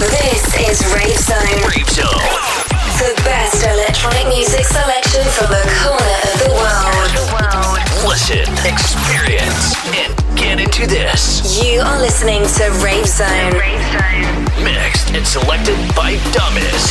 This is Rave Zone. Rave Zone. The best electronic music selection from the corner of the world. Listen, experience, and get into this. You are listening to Rave Zone. Mixed and selected by Dumbest.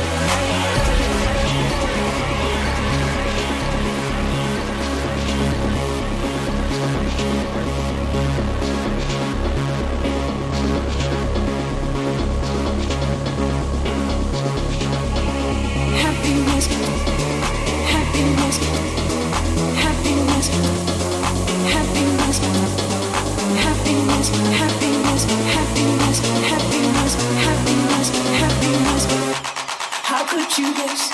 you guess?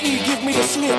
E, give me the slip.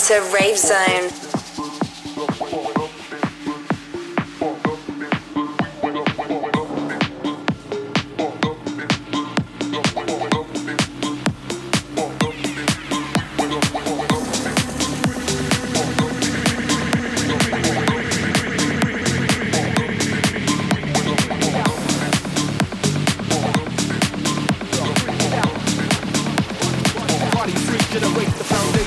Are listening to Rave Zone. generate the foundation.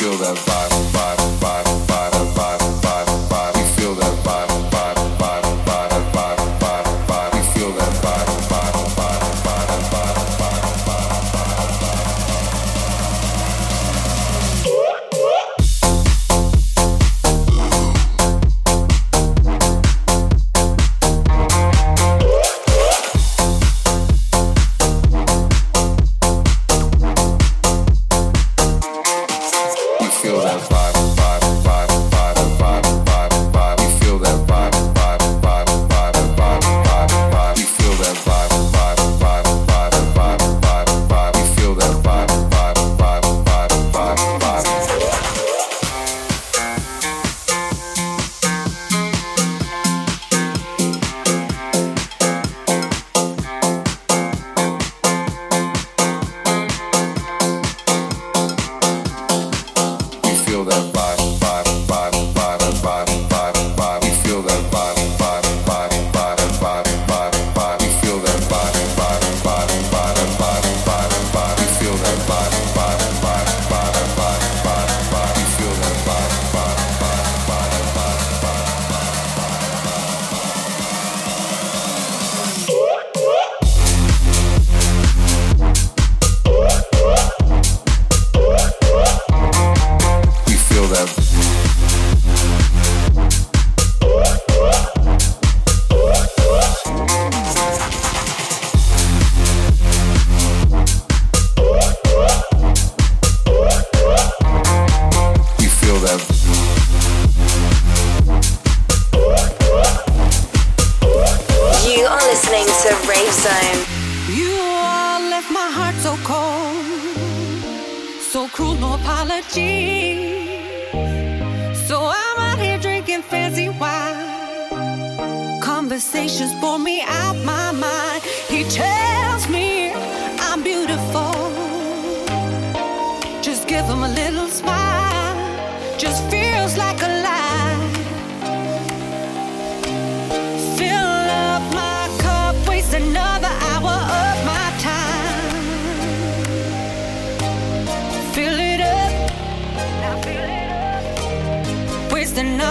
feel that vibe. listening to Rave Zone. You all left my heart so cold, so cruel, no apology. So I'm out here drinking fancy wine. Conversations bore me out my mind. He tells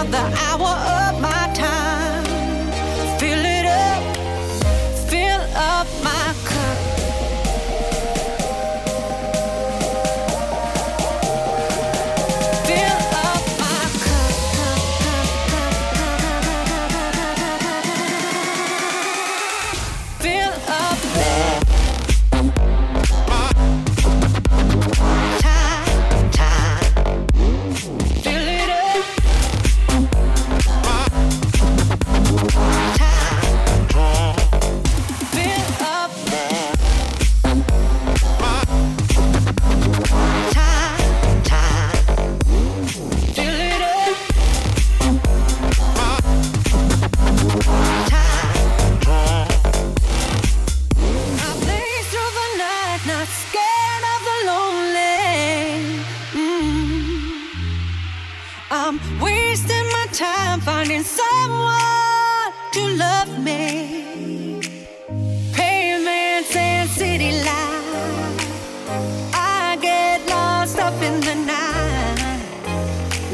Another the hour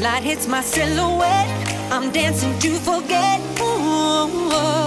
light hits my silhouette. I'm dancing to forget. Ooh.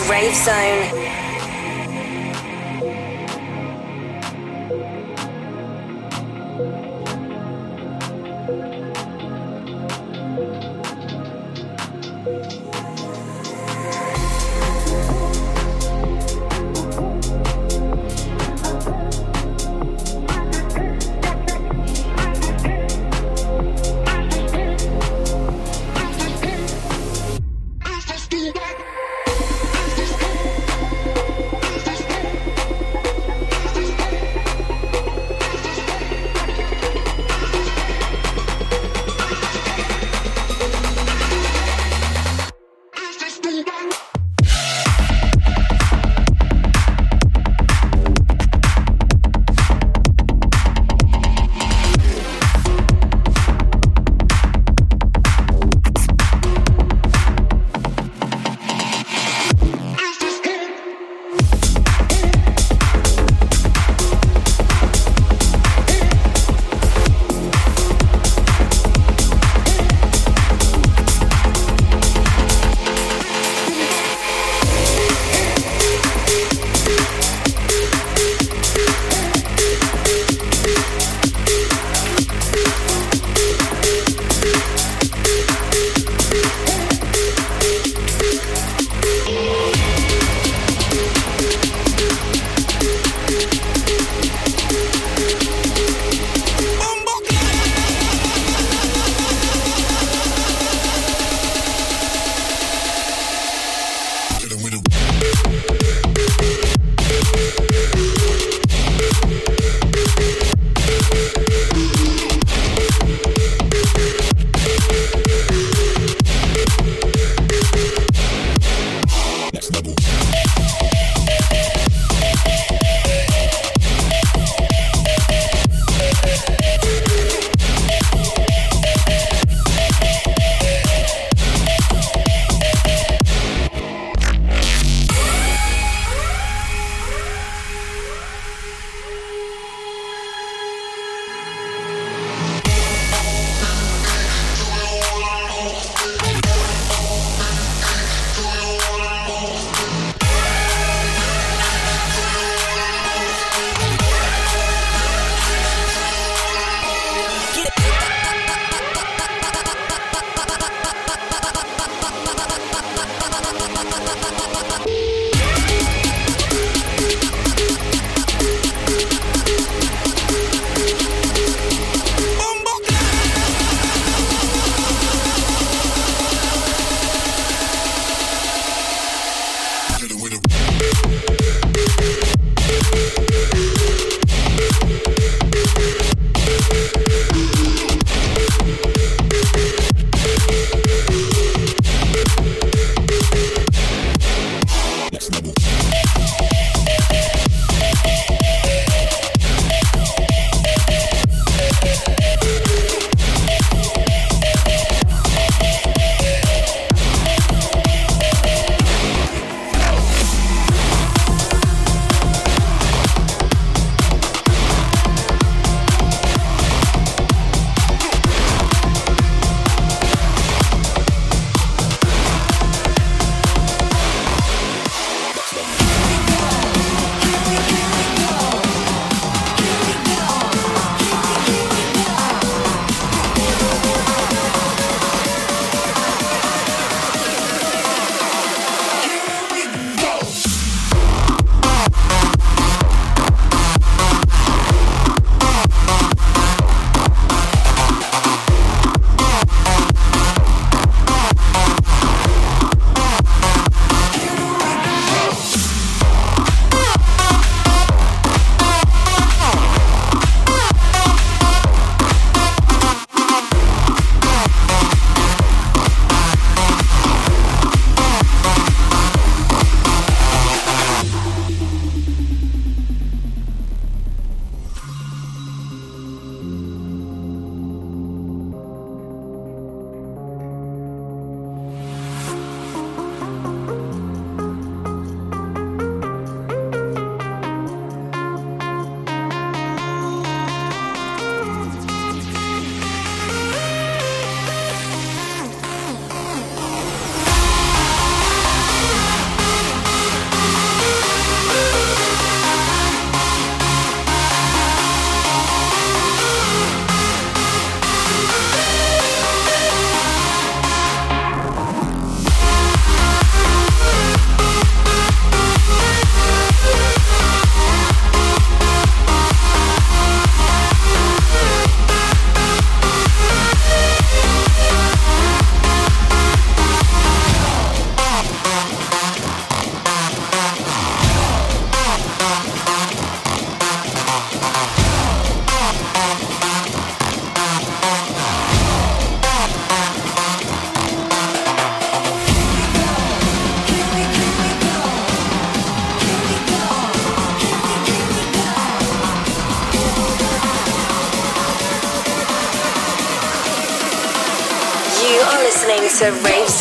Rave Zone.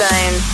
Zone.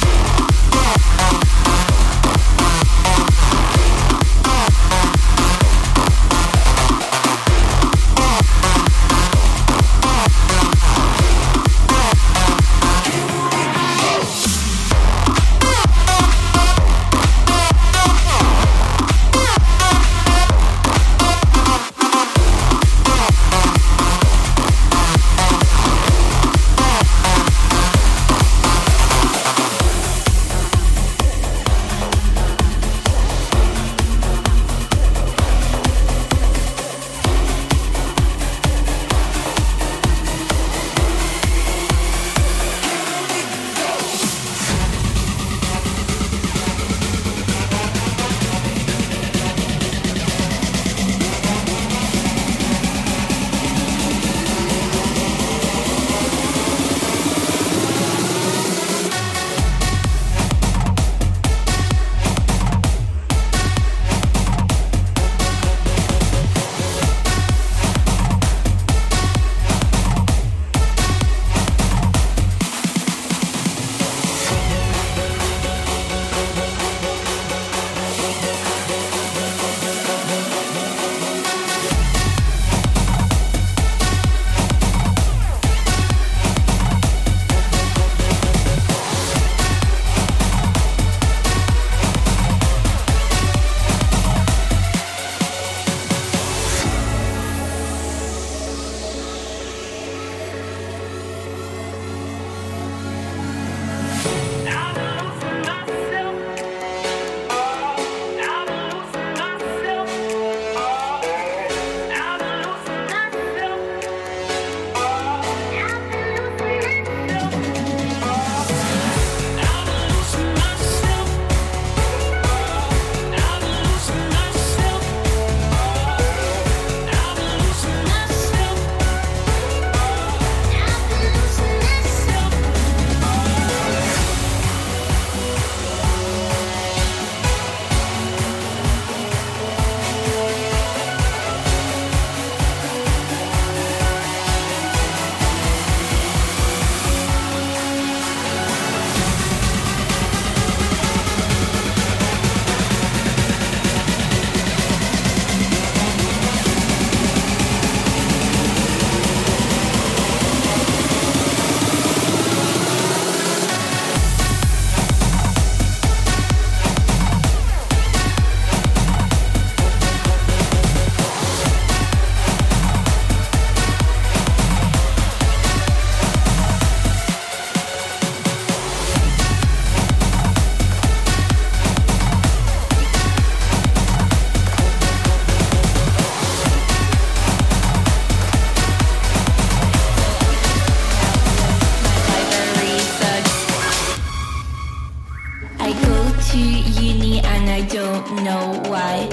to uni and I don't know why.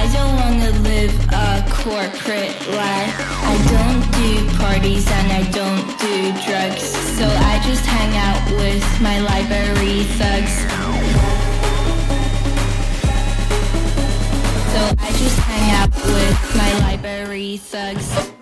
I don't wanna live a corporate life. I don't do parties and I don't do drugs. So I just hang out with my library thugs. So I just hang out with my library thugs.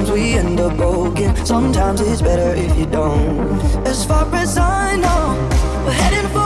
Sometimes we end up broken. Sometimes it's better if you don't. As far as I know, we're heading for.